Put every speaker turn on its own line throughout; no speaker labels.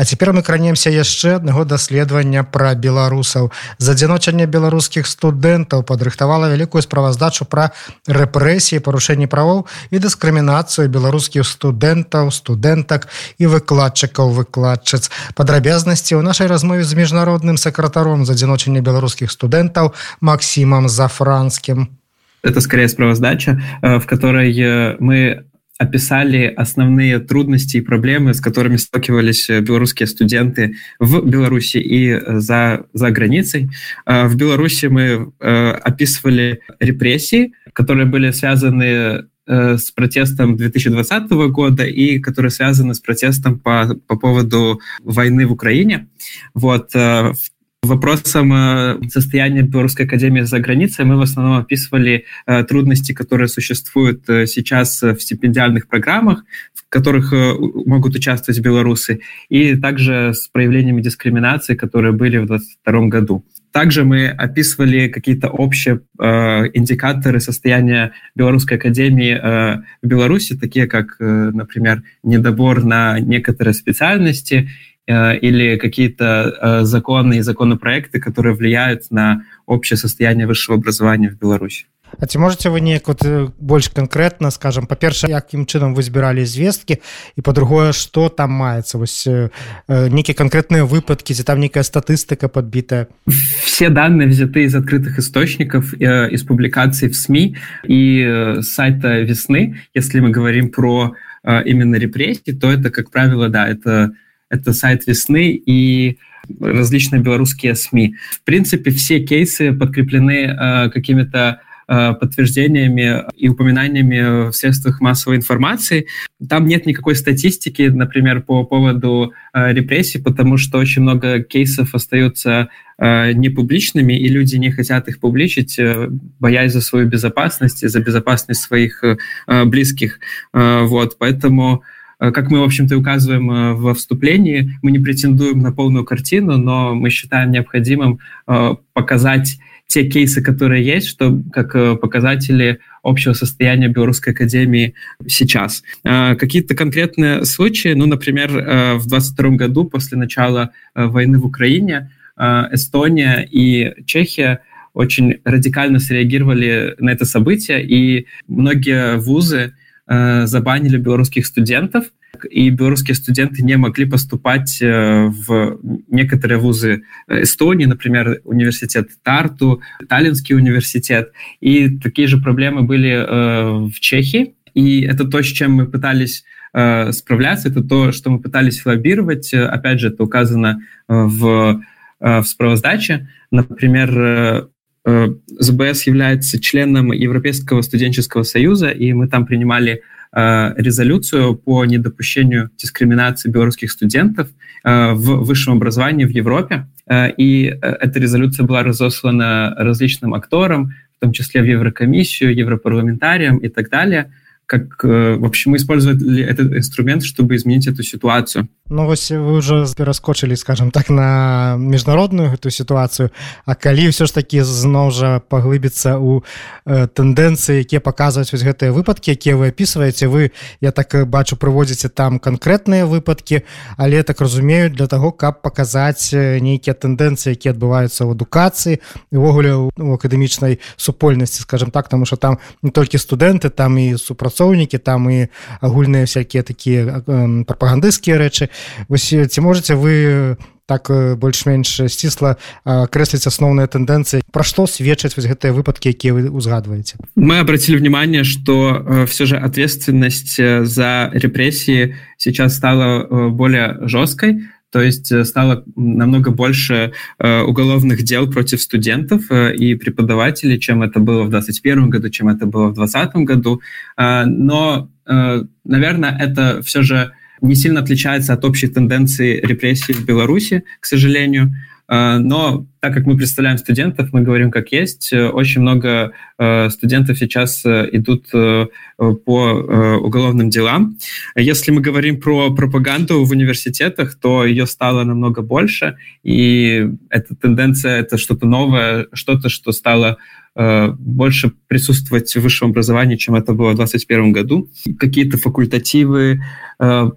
А цяпер мы кранемся яшчэ аднаго даследавання пра беларусаў з адзіночання беларускіх студэнтаў падрыхтавала вялікую справаздачу пра рэпрэсіі парушэнні правоў і дыскрымінацыю беларускіх студэнтаў студэнтак і выкладчыкаў выкладчыц падрабязнасці ў нашай размове з міжнародным сакратаром з адзіночання беларускіх студэнтаў Максімам зафранскім
это скорее справаздача э, в которой э, мы описали основные трудности и проблемы, с которыми сталкивались э, белорусские студенты в Беларуси и э, за, за границей. Э, в Беларуси мы описывали репрессии, которые были связаны с протестом 2020 года и которые связаны с протестом по, по поводу войны в Украине. Вот. В Вопросом э, состояния Белорусской академии за границей мы в основном описывали э, трудности, которые существуют э, сейчас в стипендиальных программах, которых могут участвовать белорусы, и также с проявлениями дискриминации, которые были в 2022 году. Также мы описывали какие-то общие э, индикаторы состояния Белорусской академии э, в Беларуси, такие как, э, например, недобор на некоторые специальности Э, или какие-то э, законы и законопроекты, которые влияют на общее состояние высшего образования в Беларуси.
А ці можете вы неяк вот э, больш канкрэтна скажем па-перша якім чынам вы збіралі звесткі і па-другое што там маецца вось нейкія канкрэтныя выпадкі ці там некая статыстыка подбітая
все данные взяты из открытых источников из публикаций в СМИ и сайта весны если мы говорим про именно репрессии то это как правило да это это сайт весны и различные белорусские СМИ. В принципе, все кейсы подкреплены э, какими-то э, подтверждениями и упоминаниями в средствах массовой информации. Там нет никакой статистики, например, по поводу э, репрессий, потому что очень много кейсов остаются э, непубличными, и люди не хотят их публичить, э, боясь за свою безопасность и за безопасность своих э, близких. Э, вот, поэтому Э, как мы, в общем-то, указываем э, во вступлении, мы не претендуем на полную картину, но мы считаем необходимым э, показать те кейсы, которые есть, что как показатели общего состояния Белорусской академии сейчас. Какие-то конкретные случаи, ну, например, в 22 году после начала войны в Украине Эстония и Чехия очень радикально среагировали на это событие, и многие вузы Э, забанили белорусских студентов, и белорусские студенты не могли поступать э, в некоторые вузы Эстонии, например, университет Тарту, Таллинский университет. И такие же проблемы были э, в Чехии. И это то, с чем мы пытались справляться, это то, что мы пытались лоббировать. Опять же, это указано в, в справоздаче. Например, ЗБС является членом Европейского студенческого союза, и мы там принимали резолюцию по недопущению дискриминации белорусских студентов в высшем образовании в Европе. И эта резолюция была разослана различным акторам, в том числе в Еврокомиссию, европарламентариям и так далее как, э, в общем, мы использовали этот инструмент, чтобы изменить эту ситуацию.
Ну, вось вы уже пераскочылі скажем так на міжнародную эту сітуацыю А калі ўсё ж такі зноў жа паглыбіцца у э, тэндэнцыі якія паказваюць вось гэтыя выпадкі якія вы опісваеце вы я так бачу прыводзіце там канкрэтныя выпадкі але так разумею для того каб паказаць нейкія тэндэнцыі якія адбываюцца ў адукацыі увогуле у акадэмічнай супольнасці скажем так тому что там не толькі студэнты там і супрацоўнікі супрацоўнікі там і агульныя всякие такія прапагандысцкія рэчы. Вось ці можете вы так больш-менш сцісла крэсліць асноўныя тэндэнцыі? Пра што сведчаць вось гэтыя выпадкі якія вы узгадваеце
мы обратили внимание что все же ответственность за репрессии сейчас стала более жесткой То есть э, стало намного больше э, уголовных дел против студентов э, и преподавателей, чем это было в 2021 году, чем это было в 2020 году. Но, наверное, это все же не сильно отличается от общей тенденции репрессий в Беларуси, к сожалению. Но так как мы представляем студентов, мы говорим как есть. Очень много студентов сейчас идут по уголовным делам. Если мы говорим про пропаганду в университетах, то ее стало намного больше, и эта тенденция — это что-то новое, что-то, что стало Э, больше присутствовать в высшем образовании, чем это было в 2021 году. Какие-то факультативы э,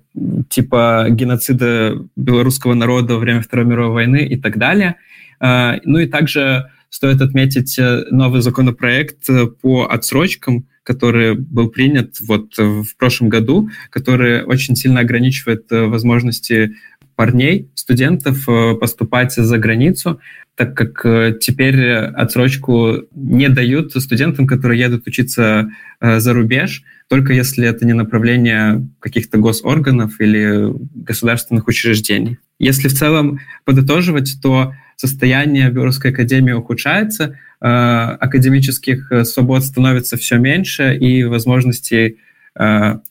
типа геноцида белорусского народа во время Второй мировой войны и так далее. Э, ну и также стоит отметить новый законопроект по отсрочкам, который был принят вот в прошлом году, который очень сильно ограничивает возможности парней, студентов поступать за границу так как э, теперь отсрочку не дают студентам, которые едут учиться э, за рубеж, только если это не направление каких-то госорганов или государственных учреждений. Если в целом подытоживать, то состояние Белорусской академии ухудшается, э, академических свобод становится все меньше, и возможностей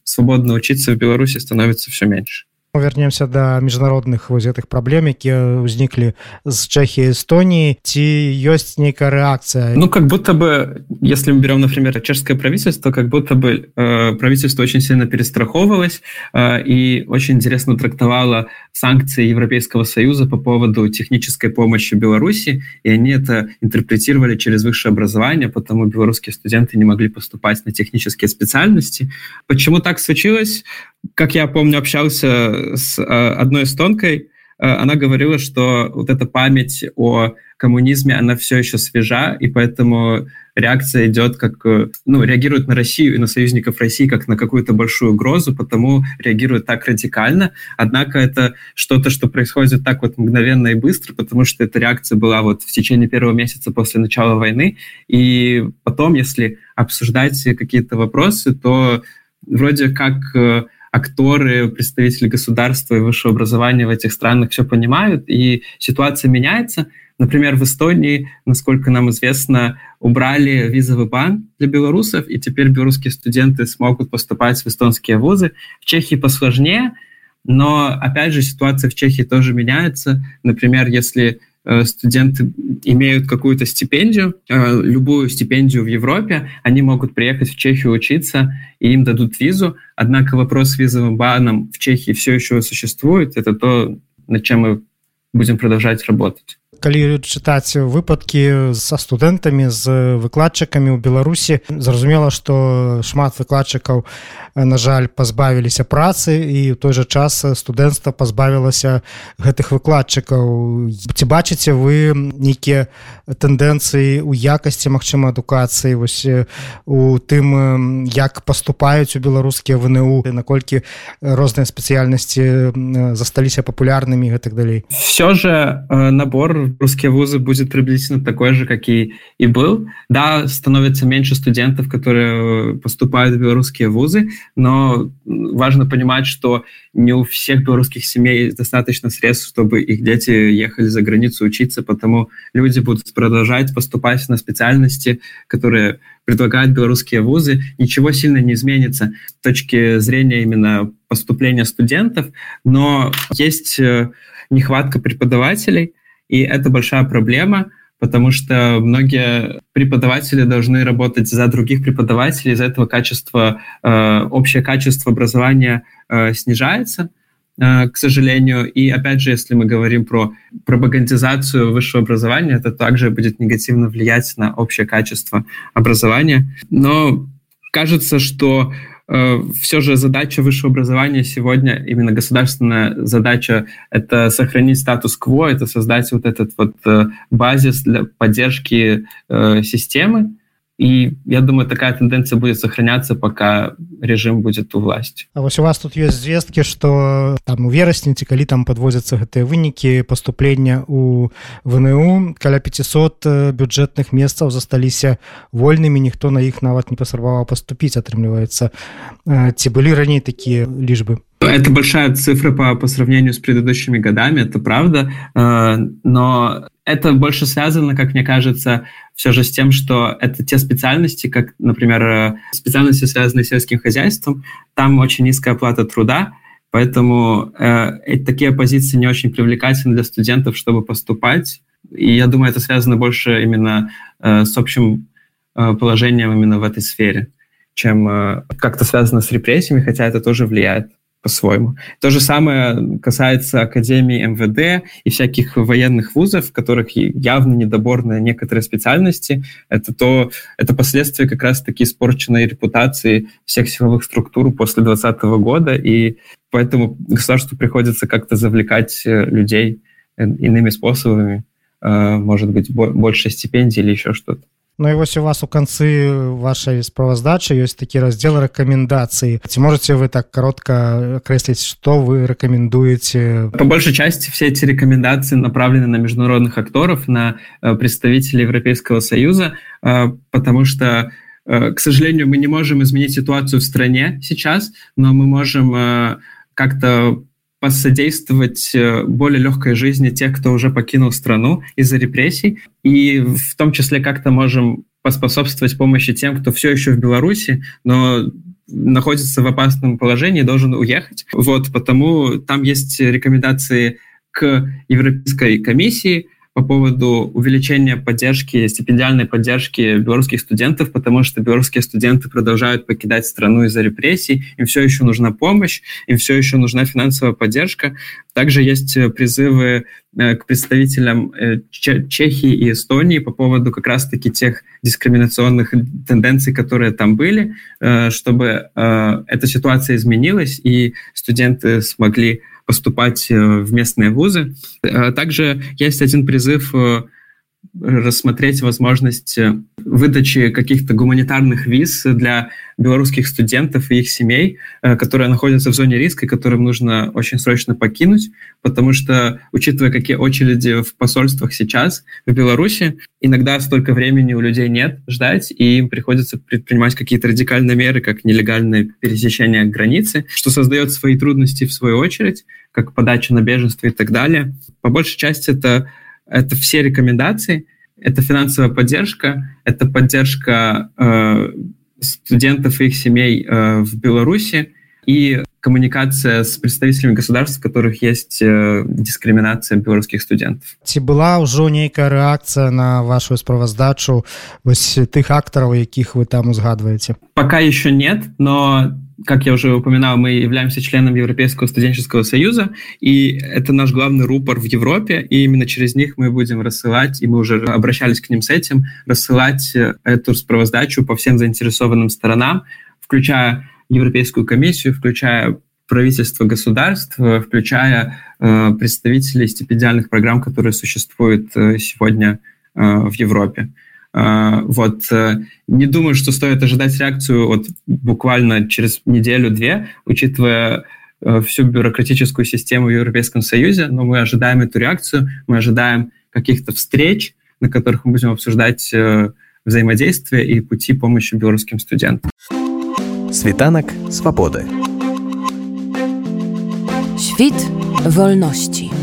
свободно учиться в Беларуси становится все меньше
вернемся до міжнародных вось гэтых праблем якія ўзніклі з чэхі эстоніі ці ёсць нейкая реакция
ну как будто бы если мы берем например чешское правительство как будто бы э, правительство очень сильно перестраховывалось э, и очень интересно трактовало санкции европейского союза по поводу технической помощи беларуси и они это интерпретировали через высшее образование потому белорусские студенты не могли поступать на технические специальности почему так случилось как я помню, общался с э, одной эстонкой, э, она говорила, что вот эта память о коммунизме, она все еще свежа, и поэтому реакция идет как, э, ну, реагирует на Россию и на союзников России как на какую-то большую угрозу, потому реагирует так радикально. Однако это что-то, что происходит так вот мгновенно и быстро, потому что эта реакция была вот в течение первого месяца после начала войны. И потом, если обсуждать какие-то вопросы, то вроде как акторы, представители государства и высшего образования в этих странах все понимают, и ситуация меняется. Например, в Эстонии, насколько нам известно, убрали визовый бан для белорусов, и теперь белорусские студенты смогут поступать в эстонские вузы. В Чехии посложнее, но, опять же, ситуация в Чехии тоже меняется. Например, если студенты имеют какую-то стипендию, э, любую стипендию в Европе, они могут приехать в Чехию учиться, и им дадут визу. Однако вопрос с визовым баном в Чехии все еще существует. Это то, над чем мы будем продолжать работать.
Калі чытаць выпадкі са студэнтамі з выкладчыкамі ў беларусі зразумела што шмат выкладчыкаў на жаль пазбавіліся працы і ў той жа час студэнцтва пазбавілася гэтых выкладчыкаў. Ці бачыце вы нейкія тэндэнцыі ў якасці магчыма адукацыі? Вось у тым як паступаюць у беларускія вНУ наколькі розныя спецыяльнасці засталіся папулярнымі гэтак далей?
Все же набор русские вузы будет приблизительно такой же, как и, и был. Да, становится меньше студентов, которые поступают в белорусские вузы, но важно понимать, что не у всех белорусских семей достаточно средств, чтобы их дети ехали за границу учиться, потому люди будут продолжать поступать на специальности, которые предлагают белорусские вузы, ничего сильно не изменится с точки зрения именно поступления студентов, но есть э, нехватка преподавателей, и это большая проблема, потому что многие преподаватели должны работать за других преподавателей, из-за этого качество, э, общее качество образования э, снижается, э, к сожалению. И опять же, если мы говорим про пропагандизацию высшего образования, это также будет негативно влиять на общее качество образования. Но кажется, что все же задача высшего образования сегодня, именно государственная задача, это сохранить статус-кво, это создать вот этот вот э, базис для поддержки э, системы, и я думаю такая тенденция будет сохраняться пока режим будет у власти.
А вось у вас тут есть звестки что там у верасні ці калі там подвозятся гэтыя вынікі поступлення у вНУ. Каля 500 э, бюджетных месцаў засталіся вольнымі ніхто на іх нават не пасарваў поступіць атрымліваецца ці былі раней такія лічбы
Это большая цифра по, по сравнению с предыдущими годами, это правда, э, но это больше связано, как мне кажется, все же с тем, что это те специальности, как, например, э, специальности, связанные с сельским хозяйством, там очень низкая оплата труда, поэтому э, такие позиции не очень привлекательны для студентов, чтобы поступать. И я думаю, это связано больше именно с общим положением именно в этой сфере, чем как-то связано с репрессиями, хотя это тоже влияет по-своему. То же самое касается Академии МВД и всяких военных вузов, в которых явно недоборные некоторые специальности. Это, то, это последствия как раз-таки испорченной репутации всех силовых структур после 2020 года, и поэтому государству приходится как-то завлекать э, людей э, иными способами, э, может быть, больше стипендий или еще что-то.
Ну і вось у вас у канцы вашай справаздачы ёсць такі раздзел рэкамендацыі ці можете вы так коротко крэсліць что вы рекомендуете
по большей части все эти рекомендации направлены на международных акторов на э, представителей Европейского Союза э, потому что э, к сожалению мы не можем изменить ситуацию в стране сейчас но мы можем как-то посодействовать э, более легкой жизни тех, кто уже покинул страну из-за репрессий, и в том числе как-то можем поспособствовать помощи тем, кто все еще в Беларуси, но находится в опасном положении, должен уехать. Вот, потому там есть рекомендации к Европейской комиссии, по поводу увеличения поддержки, стипендиальной поддержки белорусских студентов, потому что белорусские студенты продолжают покидать страну из-за репрессий, им все еще нужна помощь, им все еще нужна финансовая поддержка. Также есть э, призывы э, к представителям э, Чехии и Эстонии по поводу как раз-таки тех дискриминационных тенденций, которые там были, чтобы эта ситуация изменилась и студенты смогли поступать э, в местные вузы. Э, также есть один призыв э, рассмотреть возможность выдачи каких-то гуманитарных виз для белорусских студентов и их семей, которые находятся в зоне риска, которым нужно очень срочно покинуть, потому что, учитывая, какие очереди в посольствах сейчас в Беларуси, иногда столько времени у людей нет ждать, и им приходится предпринимать какие-то радикальные меры, как нелегальное пересечение границы, что создает свои трудности в свою очередь, как подача на беженство и так далее. По большей части это, это все рекомендации, это финансовая поддержка, это поддержка э, студентов и их семей э, в Беларуси и коммуникация с представителями государств, в которых есть э, дискриминация белорусских студентов.
Ці была ўжо нейкая рэакцыя на вашу справаздачу вось тых актараў, якіх вы там узгадваеце?
Пока еще нет, но как я уже упоминал, мы являемся членом Европейского студенческого союза, и это наш главный рупор в Европе, и именно через них мы будем рассылать, и мы уже обращались к ним с этим, рассылать э, эту справоздачу по всем заинтересованным сторонам, включая Европейскую комиссию, включая правительство государств, включая э, представителей стипендиальных программ, которые существуют э, сегодня э, в Европе. Э, вот э, не думаю, что стоит ожидать реакцию вот буквально через неделю-две, учитывая э, всю бюрократическую систему в Европейском Союзе, но мы ожидаем эту реакцию, мы ожидаем каких-то встреч, на которых мы будем обсуждать э, взаимодействие и пути помощи белорусским студентам.
Світанак свабоды. Świt wolności.